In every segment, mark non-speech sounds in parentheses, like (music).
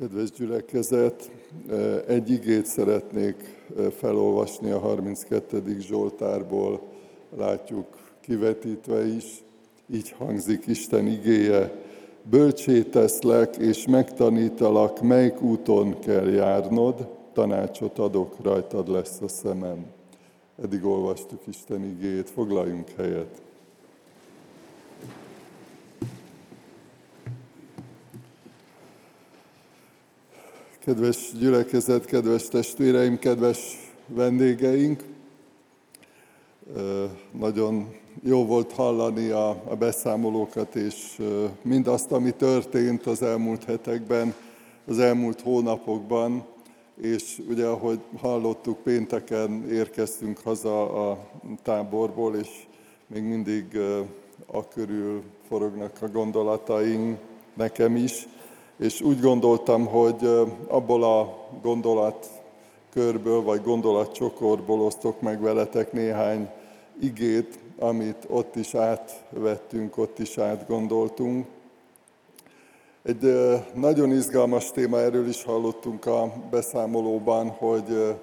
Kedves gyülekezet, egy igét szeretnék felolvasni a 32. Zsoltárból, látjuk kivetítve is, így hangzik Isten igéje. Bölcsé teszlek és megtanítalak, melyik úton kell járnod, tanácsot adok, rajtad lesz a szemem. Eddig olvastuk Isten igéjét, foglaljunk helyet. Kedves gyülekezet, kedves testvéreim, kedves vendégeink! Nagyon jó volt hallani a, beszámolókat, és mindazt, ami történt az elmúlt hetekben, az elmúlt hónapokban, és ugye, ahogy hallottuk, pénteken érkeztünk haza a táborból, és még mindig a körül forognak a gondolataink nekem is, és úgy gondoltam, hogy abból a gondolatkörből, vagy gondolatcsokorból osztok meg veletek néhány igét, amit ott is átvettünk, ott is átgondoltunk. Egy nagyon izgalmas téma, erről is hallottunk a beszámolóban, hogy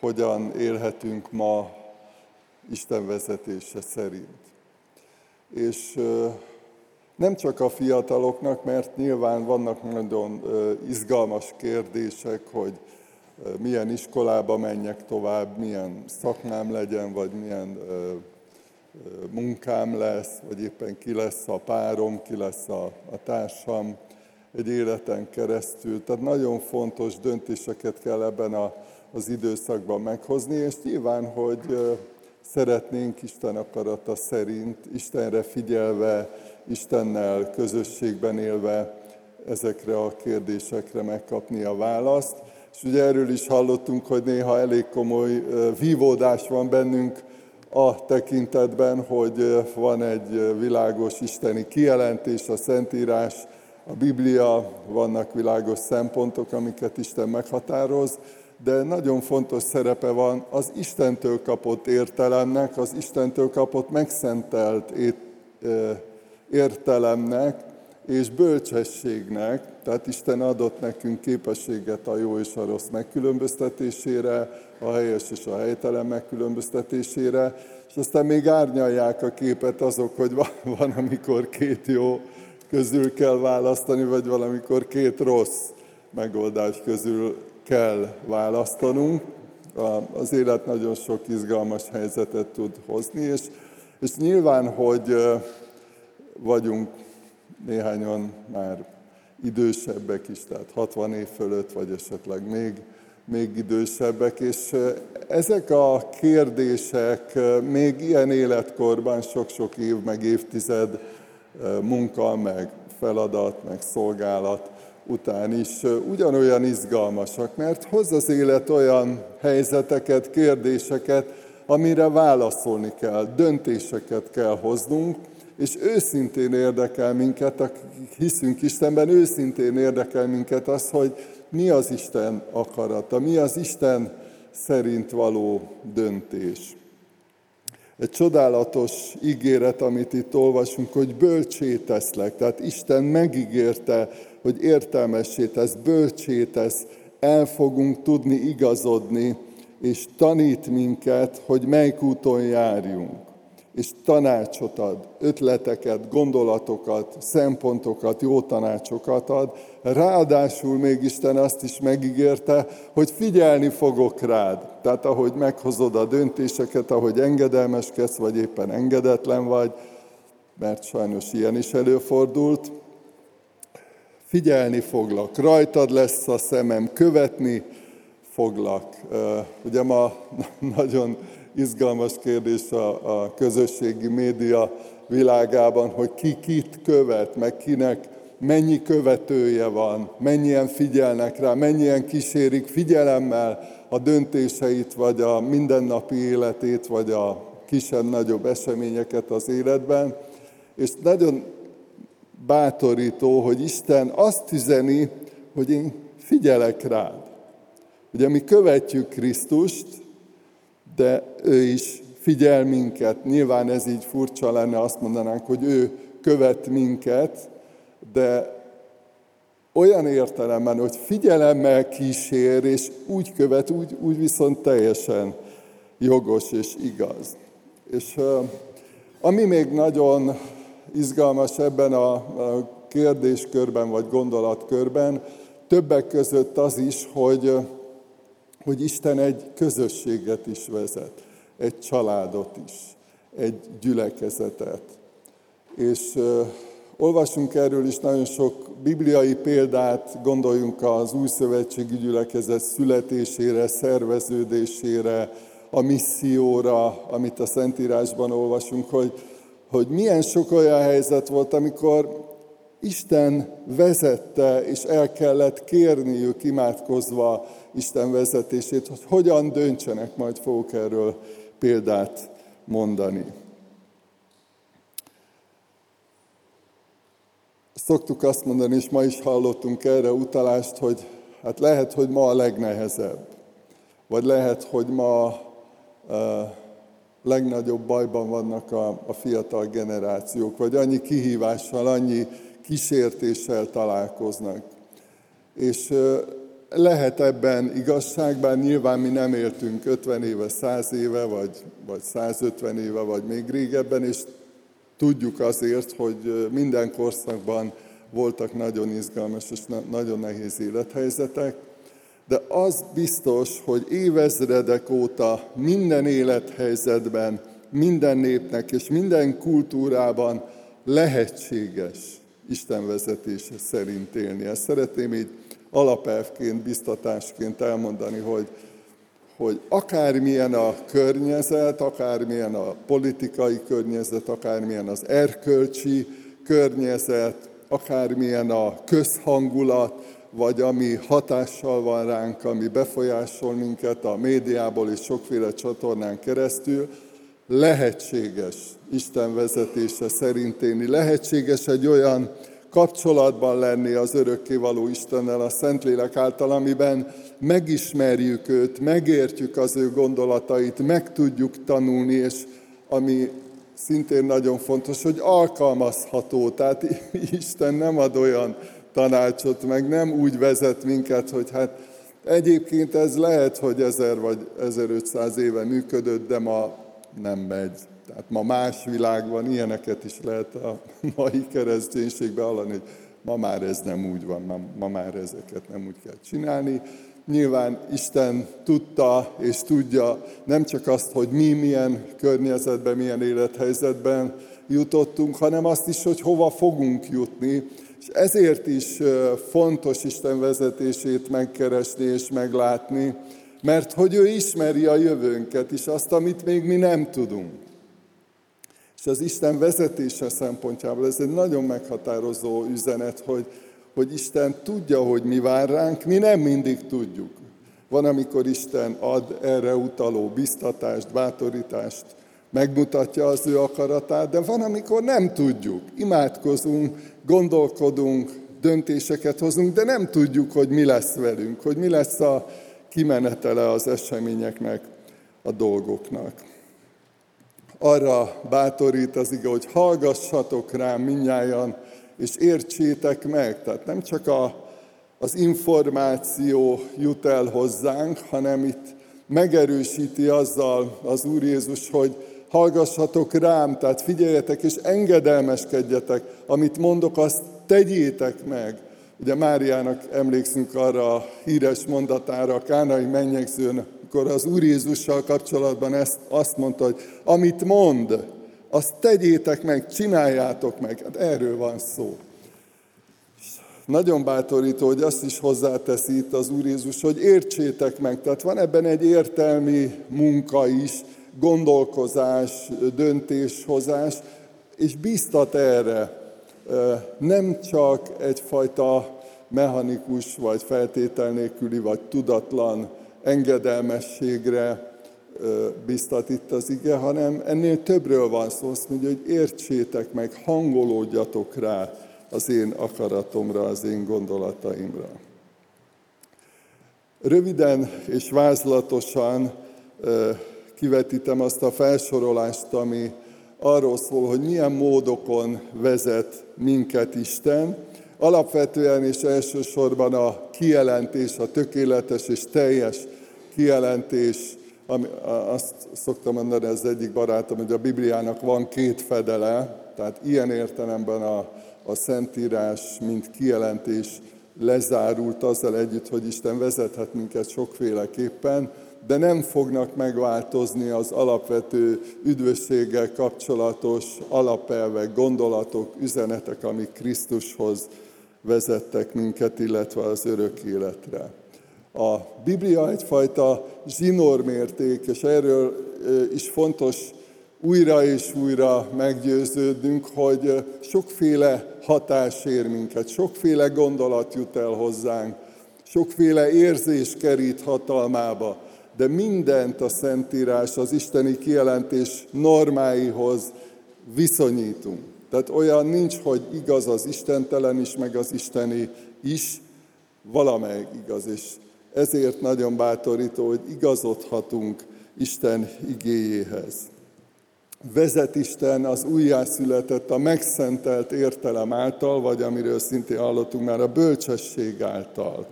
hogyan élhetünk ma Isten vezetése szerint. És nem csak a fiataloknak, mert nyilván vannak nagyon izgalmas kérdések, hogy milyen iskolába menjek tovább, milyen szakmám legyen, vagy milyen munkám lesz, vagy éppen ki lesz a párom, ki lesz a, a társam egy életen keresztül. Tehát nagyon fontos döntéseket kell ebben a, az időszakban meghozni, és nyilván, hogy szeretnénk Isten akarata szerint, Istenre figyelve, Istennel közösségben élve ezekre a kérdésekre megkapni a választ. És ugye erről is hallottunk, hogy néha elég komoly vívódás van bennünk a tekintetben, hogy van egy világos isteni kijelentés, a Szentírás, a Biblia, vannak világos szempontok, amiket Isten meghatároz, de nagyon fontos szerepe van az Istentől kapott értelemnek, az Istentől kapott megszentelt értelemnek és bölcsességnek, tehát Isten adott nekünk képességet a jó és a rossz megkülönböztetésére, a helyes és a helytelen megkülönböztetésére, és aztán még árnyalják a képet azok, hogy van, van amikor két jó közül kell választani, vagy valamikor két rossz megoldás közül kell választanunk. Az élet nagyon sok izgalmas helyzetet tud hozni, és, és nyilván, hogy vagyunk néhányan már idősebbek is, tehát 60 év fölött, vagy esetleg még, még idősebbek, és ezek a kérdések még ilyen életkorban sok-sok év, meg évtized munka, meg feladat, meg szolgálat után is ugyanolyan izgalmasak, mert hoz az élet olyan helyzeteket, kérdéseket, amire válaszolni kell, döntéseket kell hoznunk, és őszintén érdekel minket, akik hiszünk Istenben, őszintén érdekel minket az, hogy mi az Isten akarata, mi az Isten szerint való döntés. Egy csodálatos ígéret, amit itt olvasunk, hogy bölcsé teszlek. Tehát Isten megígérte, hogy értelmessé tesz, bölcsé tesz, el fogunk tudni igazodni, és tanít minket, hogy melyik úton járjunk és tanácsot ad, ötleteket, gondolatokat, szempontokat, jó tanácsokat ad. Ráadásul még Isten azt is megígérte, hogy figyelni fogok rád. Tehát ahogy meghozod a döntéseket, ahogy engedelmeskedsz, vagy éppen engedetlen vagy, mert sajnos ilyen is előfordult, figyelni foglak, rajtad lesz a szemem, követni foglak. Ugye ma (laughs) nagyon izgalmas kérdés a, a közösségi média világában, hogy ki kit követ, meg kinek mennyi követője van, mennyien figyelnek rá, mennyien kísérik figyelemmel a döntéseit, vagy a mindennapi életét, vagy a kisebb-nagyobb eseményeket az életben. És nagyon bátorító, hogy Isten azt üzeni, hogy én figyelek rád. Ugye mi követjük Krisztust, de ő is figyel minket. Nyilván ez így furcsa lenne, azt mondanánk, hogy ő követ minket, de olyan értelemben, hogy figyelemmel kísér, és úgy követ, úgy, úgy viszont teljesen jogos és igaz. És ami még nagyon izgalmas ebben a kérdéskörben vagy gondolatkörben, többek között az is, hogy, hogy Isten egy közösséget is vezet, egy családot is, egy gyülekezetet. És olvasunk erről is nagyon sok bibliai példát, gondoljunk az új szövetségi gyülekezet születésére, szerveződésére, a misszióra, amit a Szentírásban olvasunk, hogy, hogy milyen sok olyan helyzet volt, amikor Isten vezette, és el kellett kérniük imádkozva Isten vezetését, hogy hogyan döntsenek, majd fogok erről példát mondani. Szoktuk azt mondani, és ma is hallottunk erre utalást, hogy hát lehet, hogy ma a legnehezebb, vagy lehet, hogy ma legnagyobb bajban vannak a, a fiatal generációk, vagy annyi kihívással, annyi kísértéssel találkoznak. És lehet ebben igazság, bár nyilván mi nem éltünk 50 éve, 100 éve, vagy, vagy 150 éve, vagy még régebben, és tudjuk azért, hogy minden korszakban voltak nagyon izgalmas és nagyon nehéz élethelyzetek, de az biztos, hogy évezredek óta minden élethelyzetben, minden népnek és minden kultúrában lehetséges Isten vezetése szerint élni. Ezt szeretném így alapelvként, biztatásként elmondani, hogy, hogy akármilyen a környezet, akármilyen a politikai környezet, akármilyen az erkölcsi környezet, akármilyen a közhangulat, vagy ami hatással van ránk, ami befolyásol minket a médiából és sokféle csatornán keresztül, lehetséges Isten vezetése szerint élni, lehetséges egy olyan kapcsolatban lenni az örökkévaló Istennel, a Szentlélek által, amiben megismerjük őt, megértjük az ő gondolatait, meg tudjuk tanulni, és ami szintén nagyon fontos, hogy alkalmazható. Tehát Isten nem ad olyan tanácsot, meg nem úgy vezet minket, hogy hát egyébként ez lehet, hogy 1000 vagy 1500 éve működött, de ma nem megy. Tehát ma más világ van, ilyeneket is lehet a (laughs) mai kereszténységben hallani, hogy ma már ez nem úgy van, ma, ma már ezeket nem úgy kell csinálni. Nyilván Isten tudta és tudja nem csak azt, hogy mi milyen környezetben, milyen élethelyzetben jutottunk, hanem azt is, hogy hova fogunk jutni, és ezért is fontos Isten vezetését megkeresni és meglátni, mert hogy ő ismeri a jövőnket is, azt, amit még mi nem tudunk. És az Isten vezetése szempontjából ez egy nagyon meghatározó üzenet, hogy, hogy Isten tudja, hogy mi vár ránk, mi nem mindig tudjuk. Van, amikor Isten ad erre utaló biztatást, bátorítást, megmutatja az ő akaratát, de van, amikor nem tudjuk. Imádkozunk, gondolkodunk, döntéseket hozunk, de nem tudjuk, hogy mi lesz velünk, hogy mi lesz a kimenetele az eseményeknek, a dolgoknak. Arra bátorít az ige, hogy hallgassatok rám minnyáján, és értsétek meg. Tehát nem csak a, az információ jut el hozzánk, hanem itt megerősíti azzal az Úr Jézus, hogy hallgassatok rám, tehát figyeljetek és engedelmeskedjetek, amit mondok, azt tegyétek meg. Ugye Máriának emlékszünk arra a híres mondatára a kánai mennyegzőn, amikor az Úr Jézussal kapcsolatban ezt, azt mondta, hogy amit mond, azt tegyétek meg, csináljátok meg. Hát erről van szó. Nagyon bátorító, hogy azt is hozzáteszi itt az Úr Jézus, hogy értsétek meg. Tehát van ebben egy értelmi munka is, gondolkozás, döntéshozás, és biztat erre. Nem csak egyfajta mechanikus, vagy feltétel nélküli, vagy tudatlan engedelmességre biztat itt az ige, hanem ennél többről van szó. Azt mondja, hogy értsétek meg, hangolódjatok rá az én akaratomra, az én gondolataimra. Röviden és vázlatosan kivetítem azt a felsorolást, ami arról szól, hogy milyen módokon vezet minket Isten, alapvetően és elsősorban a kijelentés, a tökéletes és teljes kijelentés, ami, azt szoktam mondani az egyik barátom, hogy a Bibliának van két fedele, tehát ilyen értelemben a, a Szentírás, mint kijelentés lezárult azzal együtt, hogy Isten vezethet minket sokféleképpen, de nem fognak megváltozni az alapvető üdvösséggel kapcsolatos alapelvek, gondolatok, üzenetek, amik Krisztushoz vezettek minket, illetve az örök életre. A Biblia egyfajta zsinórmérték, és erről is fontos újra és újra meggyőződnünk, hogy sokféle hatás ér minket, sokféle gondolat jut el hozzánk, sokféle érzés kerít hatalmába, de mindent a Szentírás az isteni kijelentés normáihoz viszonyítunk. Tehát olyan nincs, hogy igaz az istentelen is, meg az isteni is, valamelyik igaz, és ezért nagyon bátorító, hogy igazodhatunk Isten igéjéhez. Vezet Isten az újjászületett, a megszentelt értelem által, vagy amiről szintén hallottunk már, a bölcsesség által.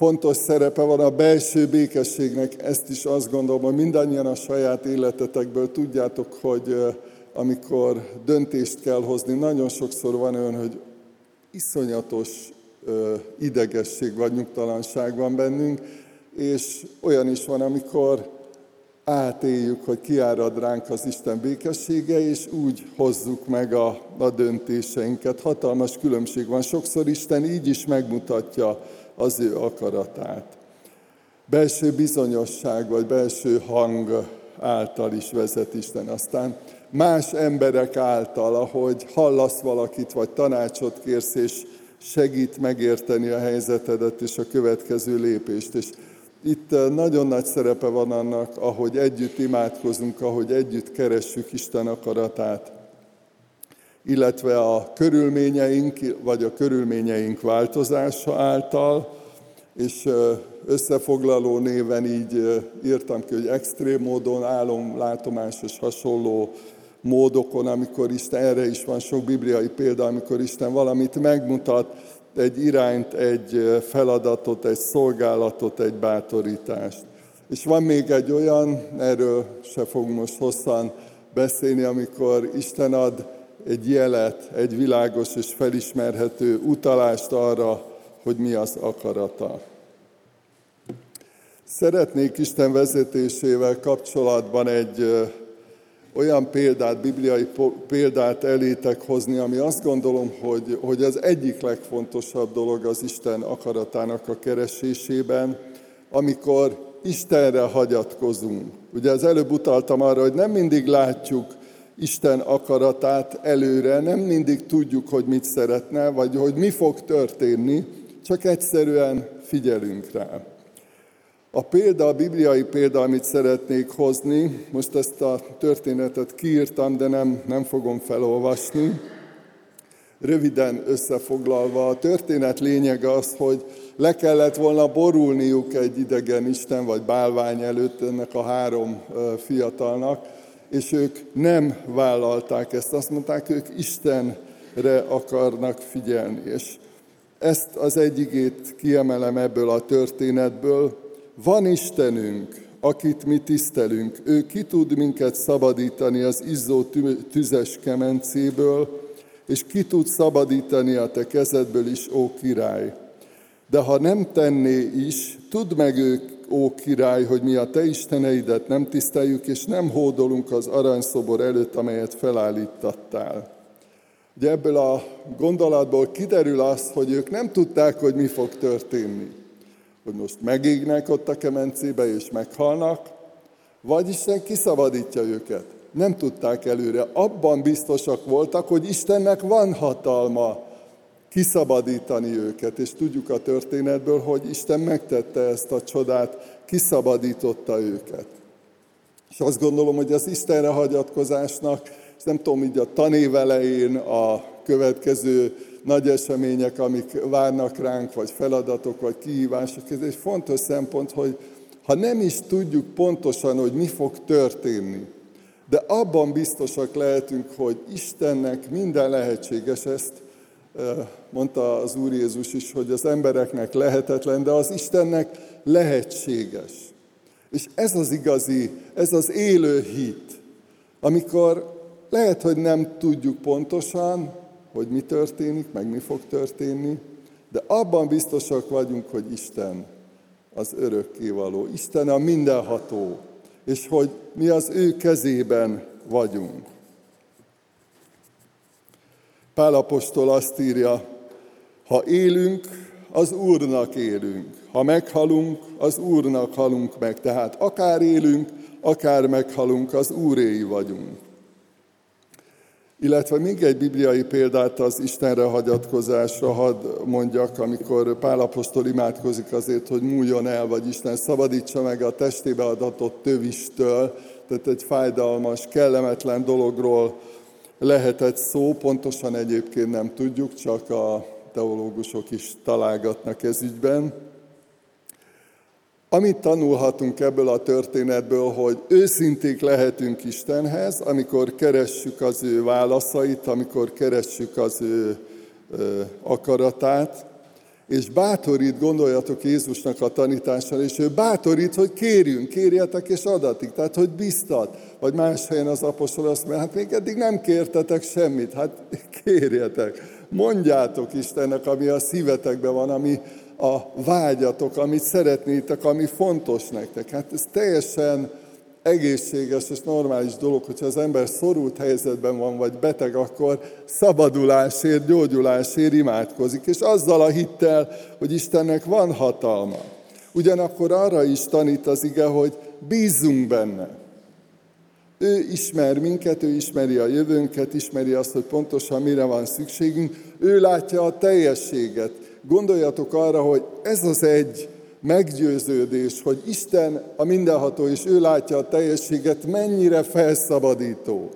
Fontos szerepe van a belső békességnek, ezt is azt gondolom, hogy mindannyian a saját életetekből tudjátok, hogy amikor döntést kell hozni, nagyon sokszor van olyan, hogy iszonyatos idegesség vagy nyugtalanság van bennünk, és olyan is van, amikor átéljük, hogy kiárad ránk az Isten békessége, és úgy hozzuk meg a, a döntéseinket. Hatalmas különbség van. Sokszor Isten így is megmutatja az ő akaratát. Belső bizonyosság vagy belső hang által is vezet Isten. Aztán más emberek által, ahogy hallasz valakit, vagy tanácsot kérsz, és segít megérteni a helyzetedet és a következő lépést. És itt eh, nagyon nagy szerepe van annak, ahogy együtt imádkozunk, ahogy együtt keressük Isten akaratát, illetve a körülményeink, vagy a körülményeink változása által, és összefoglaló néven így írtam ki, hogy extrém módon, álom, látomásos, hasonló módokon, amikor Isten, erre is van sok bibliai példa, amikor Isten valamit megmutat, egy irányt, egy feladatot, egy szolgálatot, egy bátorítást. És van még egy olyan, erről se fogunk most hosszan beszélni, amikor Isten ad egy jelet, egy világos és felismerhető utalást arra, hogy mi az akarata. Szeretnék Isten vezetésével kapcsolatban egy olyan példát, bibliai példát elétek hozni, ami azt gondolom, hogy, hogy az egyik legfontosabb dolog az Isten akaratának a keresésében, amikor Istenre hagyatkozunk. Ugye az előbb utaltam arra, hogy nem mindig látjuk Isten akaratát előre, nem mindig tudjuk, hogy mit szeretne, vagy hogy mi fog történni, csak egyszerűen figyelünk rá. A példa, a bibliai példa, amit szeretnék hozni, most ezt a történetet kiírtam, de nem, nem fogom felolvasni. Röviden összefoglalva, a történet lényege az, hogy le kellett volna borulniuk egy idegen isten vagy bálvány előtt ennek a három fiatalnak, és ők nem vállalták ezt. Azt mondták, ők Istenre akarnak figyelni. És ezt az egyigét kiemelem ebből a történetből, van Istenünk, akit mi tisztelünk, ő ki tud minket szabadítani az izzó tüzes kemencéből, és ki tud szabadítani a te kezedből is, ó király. De ha nem tenné is, tudd meg ők, ó király, hogy mi a te isteneidet nem tiszteljük, és nem hódolunk az aranyszobor előtt, amelyet felállítattál. Ugye ebből a gondolatból kiderül az, hogy ők nem tudták, hogy mi fog történni hogy most megégnek ott a kemencébe és meghalnak, vagy Isten kiszabadítja őket. Nem tudták előre. Abban biztosak voltak, hogy Istennek van hatalma kiszabadítani őket. És tudjuk a történetből, hogy Isten megtette ezt a csodát, kiszabadította őket. És azt gondolom, hogy az Istenre hagyatkozásnak, és nem tudom, így a tanév elején a következő nagy események, amik várnak ránk, vagy feladatok, vagy kihívások. Ez egy fontos szempont, hogy ha nem is tudjuk pontosan, hogy mi fog történni, de abban biztosak lehetünk, hogy Istennek minden lehetséges ezt, Mondta az Úr Jézus is, hogy az embereknek lehetetlen, de az Istennek lehetséges. És ez az igazi, ez az élő hit, amikor lehet, hogy nem tudjuk pontosan, hogy mi történik, meg mi fog történni, de abban biztosak vagyunk, hogy Isten az örökkévaló, Isten a mindenható, és hogy mi az ő kezében vagyunk. Pál apostol azt írja, ha élünk, az Úrnak élünk. Ha meghalunk, az Úrnak halunk meg. Tehát akár élünk, akár meghalunk, az Úréi vagyunk. Illetve még egy bibliai példát az Istenre hagyatkozásra hadd mondjak, amikor Pálapostól imádkozik azért, hogy múljon el, vagy Isten szabadítsa meg a testébe adatott tövistől, tehát egy fájdalmas, kellemetlen dologról lehetett szó, pontosan egyébként nem tudjuk, csak a teológusok is találgatnak ez ügyben. Amit tanulhatunk ebből a történetből, hogy őszinték lehetünk Istenhez, amikor keressük az ő válaszait, amikor keressük az ő akaratát, és bátorít, gondoljatok Jézusnak a tanítására, és ő bátorít, hogy kérjünk, kérjetek és adatik, tehát hogy biztat. Vagy más helyen az apostol azt mondja, hát még eddig nem kértetek semmit, hát kérjetek. Mondjátok Istennek, ami a szívetekben van, ami a vágyatok, amit szeretnétek, ami fontos nektek. Hát ez teljesen egészséges és normális dolog, hogyha az ember szorult helyzetben van, vagy beteg, akkor szabadulásért, gyógyulásért imádkozik, és azzal a hittel, hogy Istennek van hatalma. Ugyanakkor arra is tanít az ige, hogy bízzunk benne. Ő ismer minket, ő ismeri a jövőnket, ismeri azt, hogy pontosan mire van szükségünk, ő látja a teljességet. Gondoljatok arra, hogy ez az egy meggyőződés, hogy Isten a mindenható, és ő látja a teljességet, mennyire felszabadító.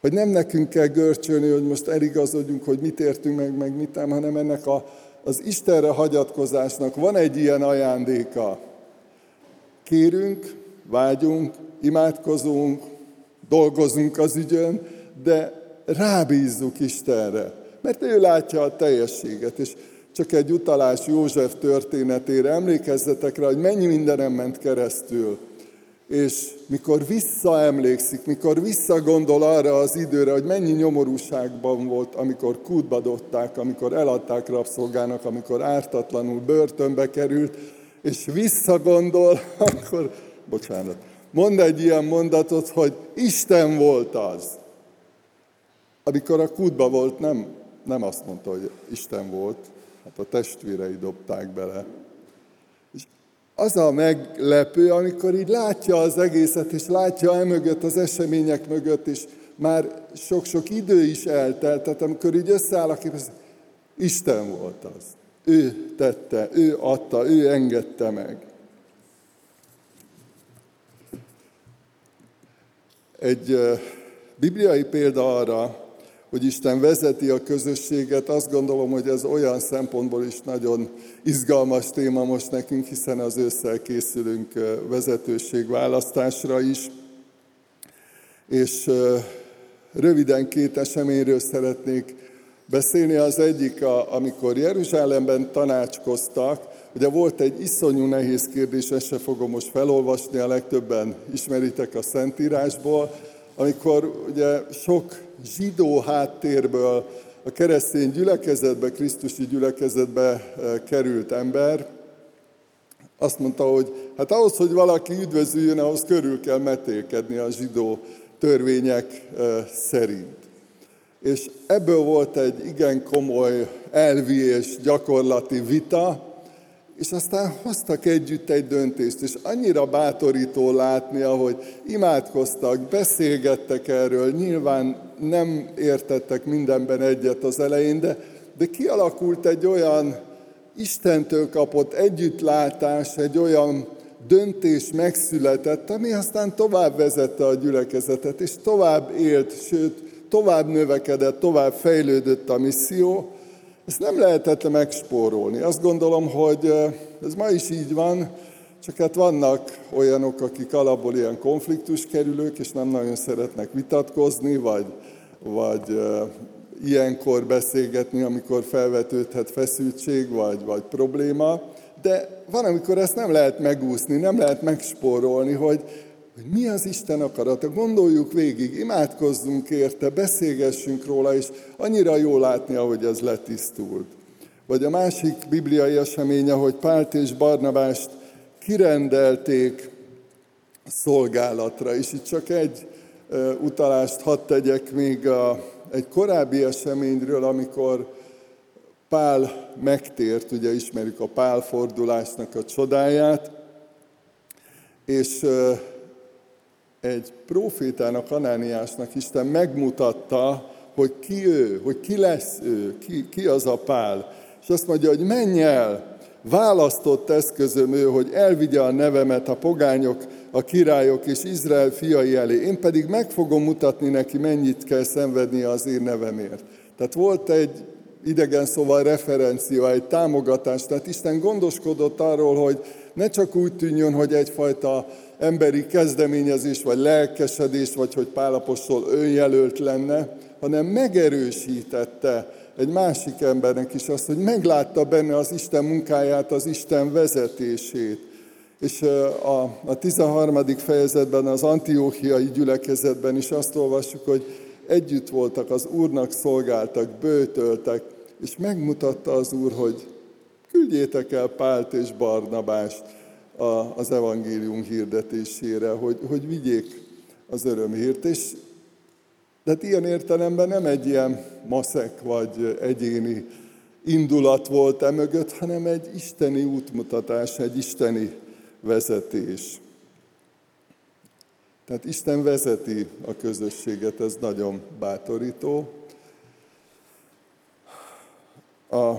Hogy nem nekünk kell görcsölni, hogy most eligazodjunk, hogy mit értünk meg, meg mit nem, hanem ennek a, az Istenre hagyatkozásnak van egy ilyen ajándéka. Kérünk, vágyunk, imádkozunk, dolgozunk az ügyön, de rábízzuk Istenre, mert ő látja a teljességet, és csak egy utalás József történetére, emlékezzetek rá, hogy mennyi mindenem ment keresztül. És mikor visszaemlékszik, mikor visszagondol arra az időre, hogy mennyi nyomorúságban volt, amikor kútba dobták, amikor eladták rabszolgának, amikor ártatlanul börtönbe került, és visszagondol, (laughs) akkor, bocsánat, mond egy ilyen mondatot, hogy Isten volt az. Amikor a kútba volt, nem, nem azt mondta, hogy Isten volt, hát a testvérei dobták bele. És az a meglepő, amikor így látja az egészet, és látja emögött, az események mögött, és már sok-sok idő is eltelt, tehát amikor így összeáll a kép, Isten volt az. Ő tette, ő adta, ő engedte meg. Egy bibliai példa arra, hogy Isten vezeti a közösséget, azt gondolom, hogy ez olyan szempontból is nagyon izgalmas téma most nekünk, hiszen az ősszel készülünk vezetőségválasztásra is. És röviden két eseményről szeretnék beszélni. Az egyik, amikor Jeruzsálemben tanácskoztak, ugye volt egy iszonyú nehéz kérdés, ezt se fogom most felolvasni, a legtöbben ismeritek a Szentírásból, amikor ugye sok zsidó háttérből a keresztény gyülekezetbe, Krisztusi gyülekezetbe eh, került ember, azt mondta, hogy hát ahhoz, hogy valaki üdvözüljön, ahhoz körül kell metélkedni a zsidó törvények eh, szerint. És ebből volt egy igen komoly elvi és gyakorlati vita, és aztán hoztak együtt egy döntést, és annyira bátorító látni, ahogy imádkoztak, beszélgettek erről, nyilván nem értettek mindenben egyet az elején, de, de kialakult egy olyan Istentől kapott együttlátás, egy olyan döntés megszületett, ami aztán tovább vezette a gyülekezetet, és tovább élt, sőt, tovább növekedett, tovább fejlődött a misszió, ezt nem lehetett megspórolni. Azt gondolom, hogy ez ma is így van, csak hát vannak olyanok, akik alapból ilyen konfliktus kerülők, és nem nagyon szeretnek vitatkozni, vagy, vagy ilyenkor beszélgetni, amikor felvetődhet feszültség vagy, vagy probléma, de van, amikor ezt nem lehet megúszni, nem lehet megspórolni, hogy, hogy mi az Isten akarata. Gondoljuk végig, imádkozzunk érte, beszélgessünk róla, és annyira jó látni, ahogy ez letisztult. Vagy a másik bibliai eseménye, hogy Pált és Barnabást kirendelték szolgálatra, és itt csak egy utalást hadd tegyek még a, egy korábbi eseményről, amikor Pál megtért, ugye ismerjük a Pál fordulásnak a csodáját, és egy profétának, Anániásnak Isten megmutatta, hogy ki ő, hogy ki lesz ő, ki, ki az a Pál. És azt mondja, hogy menj el, választott eszközöm ő, hogy elvigye a nevemet a pogányok, a királyok és Izrael fiai elé. Én pedig meg fogom mutatni neki, mennyit kell szenvednie az én nevemért. Tehát volt egy idegen szóval referencia, egy támogatás. Tehát Isten gondoskodott arról, hogy ne csak úgy tűnjön, hogy egyfajta emberi kezdeményezés, vagy lelkesedés, vagy hogy Pálapostól önjelölt lenne, hanem megerősítette egy másik embernek is azt, hogy meglátta benne az Isten munkáját, az Isten vezetését. És a, a 13. fejezetben, az antióhiai gyülekezetben is azt olvassuk, hogy együtt voltak, az Úrnak szolgáltak, bőtöltek, és megmutatta az Úr, hogy küldjétek el Pált és Barnabást az evangélium hirdetésére, hogy, hogy vigyék az örömhírt. És de hát ilyen értelemben nem egy ilyen maszek vagy egyéni indulat volt e mögött, hanem egy isteni útmutatás, egy isteni vezetés. Tehát Isten vezeti a közösséget, ez nagyon bátorító. A,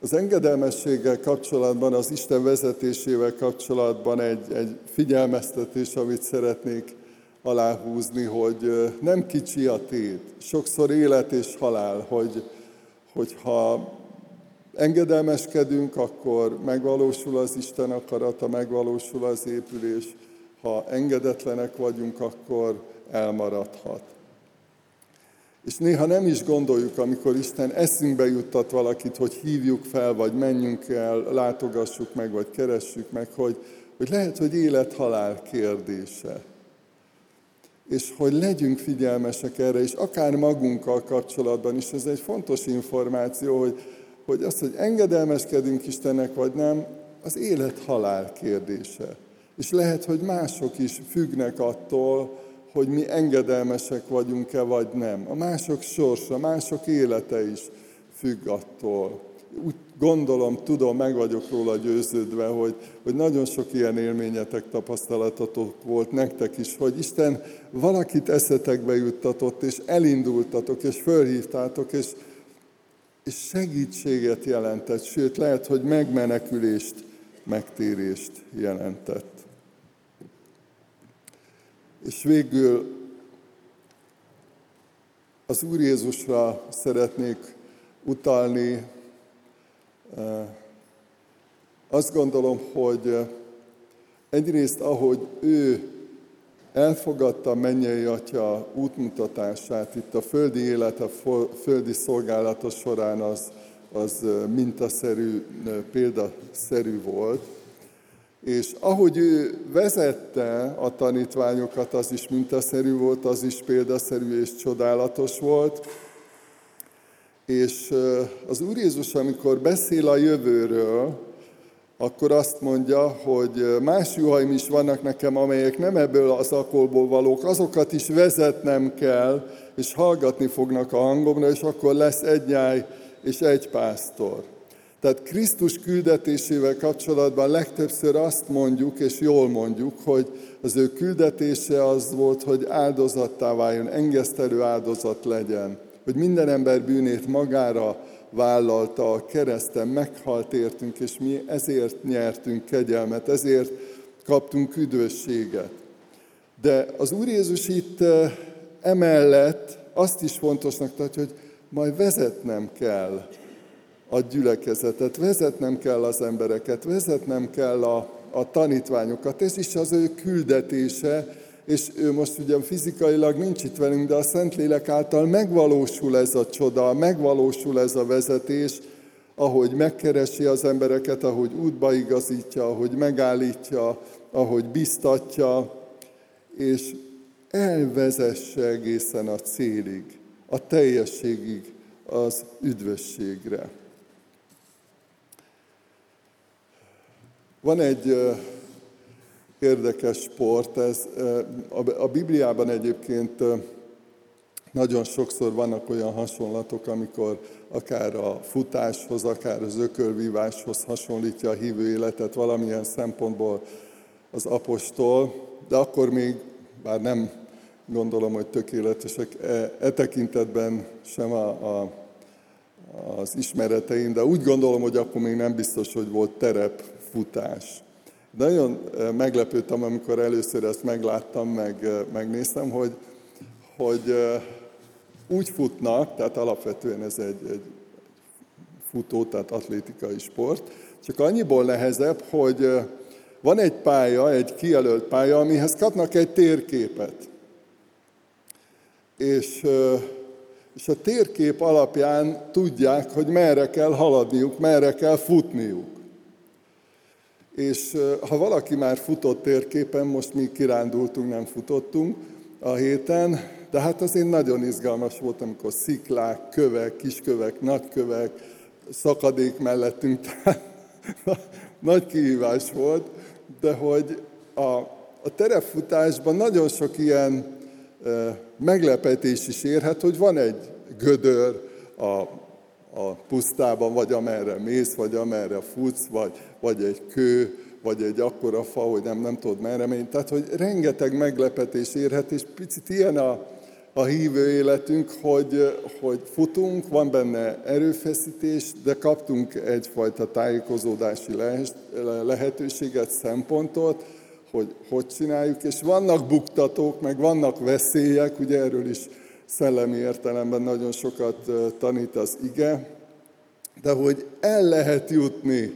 az engedelmességgel kapcsolatban, az Isten vezetésével kapcsolatban egy, egy figyelmeztetés, amit szeretnék aláhúzni, hogy nem kicsi a tét. Sokszor élet és halál, hogy, hogyha engedelmeskedünk, akkor megvalósul az Isten akarata, megvalósul az épülés. Ha engedetlenek vagyunk, akkor elmaradhat. És néha nem is gondoljuk, amikor Isten eszünkbe juttat valakit, hogy hívjuk fel, vagy menjünk el, látogassuk meg, vagy keressük meg, hogy, hogy lehet, hogy élet-halál kérdése és hogy legyünk figyelmesek erre, és akár magunkkal kapcsolatban is, ez egy fontos információ, hogy, hogy azt, hogy engedelmeskedünk Istennek, vagy nem, az élet-halál kérdése. És lehet, hogy mások is függnek attól, hogy mi engedelmesek vagyunk-e, vagy nem. A mások sorsa, mások élete is függ attól úgy gondolom, tudom, meg vagyok róla győződve, hogy, hogy nagyon sok ilyen élményetek, tapasztalatotok volt nektek is, hogy Isten valakit eszetekbe juttatott, és elindultatok, és fölhívtátok, és, és segítséget jelentett, sőt, lehet, hogy megmenekülést, megtérést jelentett. És végül az Úr Jézusra szeretnék utalni, azt gondolom, hogy egyrészt, ahogy ő elfogadta mennyei atya útmutatását, itt a földi élet, a földi szolgálata során az, az mintaszerű, példaszerű volt, és ahogy ő vezette a tanítványokat, az is mintaszerű volt, az is példaszerű és csodálatos volt, és az Úr Jézus, amikor beszél a jövőről, akkor azt mondja, hogy más juhaim is vannak nekem, amelyek nem ebből az akolból valók, azokat is vezetnem kell, és hallgatni fognak a hangomra, és akkor lesz egy nyáj és egy pásztor. Tehát Krisztus küldetésével kapcsolatban legtöbbször azt mondjuk, és jól mondjuk, hogy az ő küldetése az volt, hogy áldozattá váljon, engesztelő áldozat legyen hogy minden ember bűnét magára vállalta a kereszten, meghalt értünk, és mi ezért nyertünk kegyelmet, ezért kaptunk üdvösséget. De az Úr Jézus itt eh, emellett azt is fontosnak tartja, hogy majd vezetnem kell a gyülekezetet, vezetnem kell az embereket, vezetnem kell a, a tanítványokat. Ez is az ő küldetése, és ő most ugye fizikailag nincs itt velünk, de a Szentlélek által megvalósul ez a csoda, megvalósul ez a vezetés, ahogy megkeresi az embereket, ahogy útba igazítja, ahogy megállítja, ahogy biztatja, és elvezesse egészen a célig, a teljességig, az üdvösségre. Van egy érdekes sport, ez a Bibliában egyébként nagyon sokszor vannak olyan hasonlatok, amikor akár a futáshoz, akár az ökölvíváshoz hasonlítja a hívő életet valamilyen szempontból az apostol, de akkor még, bár nem gondolom, hogy tökéletesek e, e tekintetben sem a, a, az ismereteim, de úgy gondolom, hogy akkor még nem biztos, hogy volt terepfutás. Nagyon meglepődtem, amikor először ezt megláttam, meg, megnéztem, hogy, hogy úgy futnak, tehát alapvetően ez egy, egy futó, tehát atlétikai sport, csak annyiból nehezebb, hogy van egy pálya, egy kijelölt pálya, amihez kapnak egy térképet. És, és a térkép alapján tudják, hogy merre kell haladniuk, merre kell futniuk. És ha valaki már futott térképen, most mi kirándultunk, nem futottunk a héten, de hát azért nagyon izgalmas volt, amikor sziklák, kövek, kiskövek, nagykövek, szakadék mellettünk, tehát (laughs) nagy kihívás volt, de hogy a, a terepfutásban nagyon sok ilyen meglepetés is érhet, hogy van egy gödör a, a pusztában, vagy amerre mész, vagy amerre futsz, vagy, vagy egy kő, vagy egy akkora fa, hogy nem, nem tudod merre menni. Tehát, hogy rengeteg meglepetés érhet, és picit ilyen a, a hívő életünk, hogy, hogy futunk, van benne erőfeszítés, de kaptunk egyfajta tájékozódási lehetőséget, szempontot, hogy hogy csináljuk, és vannak buktatók, meg vannak veszélyek, ugye erről is szellemi értelemben nagyon sokat tanít az ige, de hogy el lehet jutni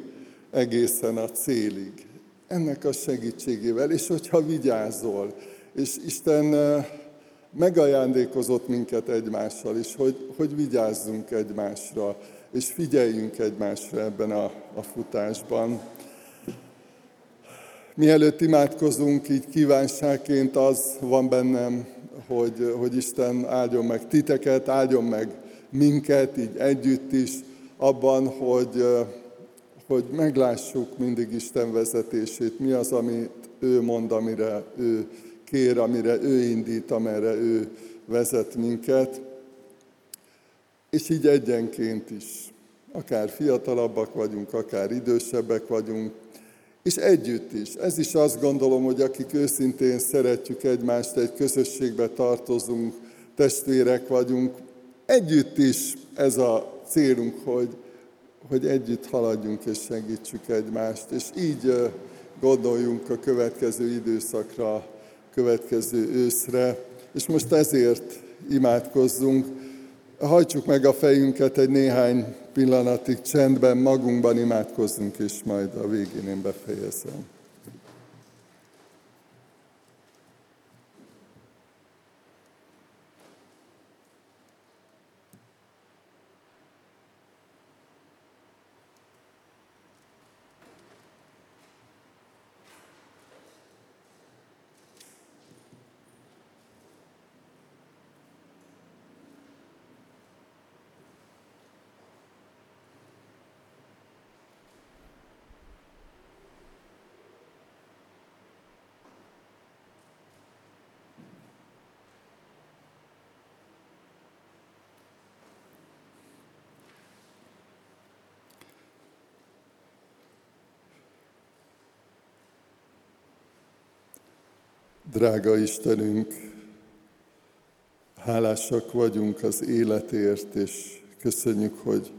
egészen a célig. Ennek a segítségével, és hogyha vigyázol, és Isten megajándékozott minket egymással is, hogy, hogy vigyázzunk egymásra, és figyeljünk egymásra ebben a, a futásban. Mielőtt imádkozunk, így kívánságként az van bennem, hogy, hogy Isten áldjon meg titeket, áldjon meg minket, így együtt is, abban, hogy, hogy meglássuk mindig Isten vezetését, mi az, amit ő mond, amire ő kér, amire ő indít, amerre ő vezet minket, és így egyenként is. Akár fiatalabbak vagyunk, akár idősebbek vagyunk, és együtt is. Ez is azt gondolom, hogy akik őszintén szeretjük egymást, egy közösségbe tartozunk, testvérek vagyunk, együtt is ez a célunk, hogy, hogy együtt haladjunk és segítsük egymást, és így gondoljunk a következő időszakra, következő őszre, és most ezért imádkozzunk. Hajtsuk meg a fejünket egy néhány pillanatig csendben, magunkban imádkozzunk, és majd a végén én befejezem. Drága Istenünk, hálásak vagyunk az életért, és köszönjük, hogy,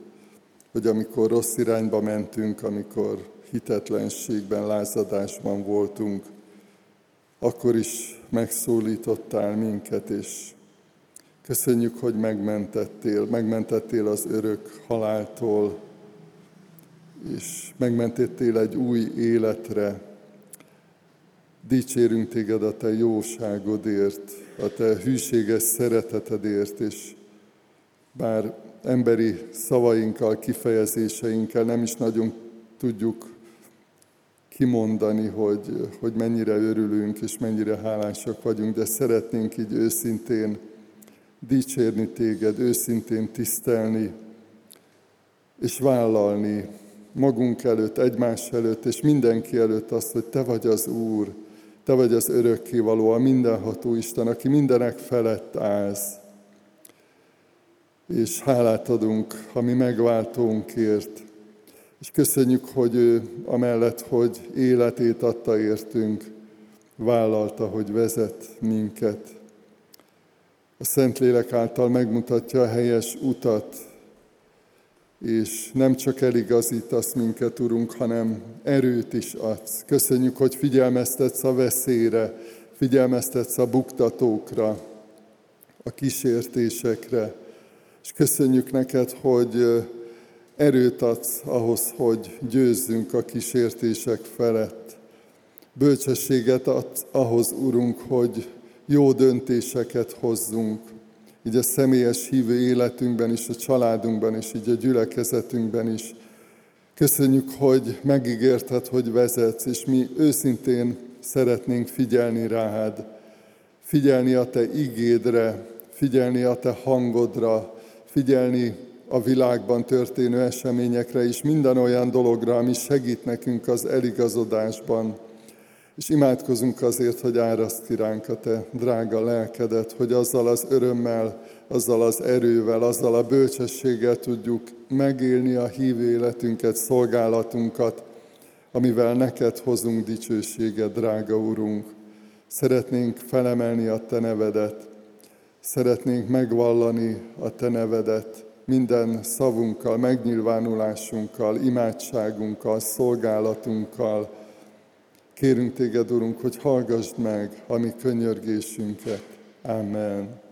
hogy amikor rossz irányba mentünk, amikor hitetlenségben, lázadásban voltunk, akkor is megszólítottál minket, és köszönjük, hogy megmentettél, megmentettél az örök haláltól, és megmentettél egy új életre, Dicsérünk téged a te jóságodért, a te hűséges szeretetedért, és bár emberi szavainkkal, kifejezéseinkkel nem is nagyon tudjuk kimondani, hogy, hogy mennyire örülünk és mennyire hálásak vagyunk, de szeretnénk így őszintén dicsérni téged, őszintén tisztelni, és vállalni magunk előtt, egymás előtt, és mindenki előtt azt, hogy Te vagy az Úr, Te vagy az örökkévaló, a mindenható Isten, aki mindenek felett állsz. És hálát adunk a mi megváltónkért, és köszönjük, hogy ő amellett, hogy életét adta értünk, vállalta, hogy vezet minket. A Szentlélek által megmutatja a helyes utat, és nem csak eligazítasz minket, Urunk, hanem erőt is adsz. Köszönjük, hogy figyelmeztetsz a veszélyre, figyelmeztetsz a buktatókra, a kísértésekre, és köszönjük neked, hogy erőt adsz ahhoz, hogy győzzünk a kísértések felett. Bölcsességet adsz ahhoz, Urunk, hogy jó döntéseket hozzunk, így a személyes hívő életünkben is, a családunkban is, így a gyülekezetünkben is. Köszönjük, hogy megígérted, hogy vezetsz, és mi őszintén szeretnénk figyelni rád, figyelni a Te igédre, figyelni a Te hangodra, figyelni a világban történő eseményekre és minden olyan dologra, ami segít nekünk az eligazodásban. És imádkozunk azért, hogy áraszt ki a Te drága lelkedet, hogy azzal az örömmel, azzal az erővel, azzal a bölcsességgel tudjuk megélni a hívő életünket, szolgálatunkat, amivel neked hozunk dicsőséget, drága Urunk. Szeretnénk felemelni a Te nevedet, szeretnénk megvallani a Te nevedet, minden szavunkkal, megnyilvánulásunkkal, imádságunkkal, szolgálatunkkal. Kérünk téged, Urunk, hogy hallgassd meg a mi könyörgésünket. Amen.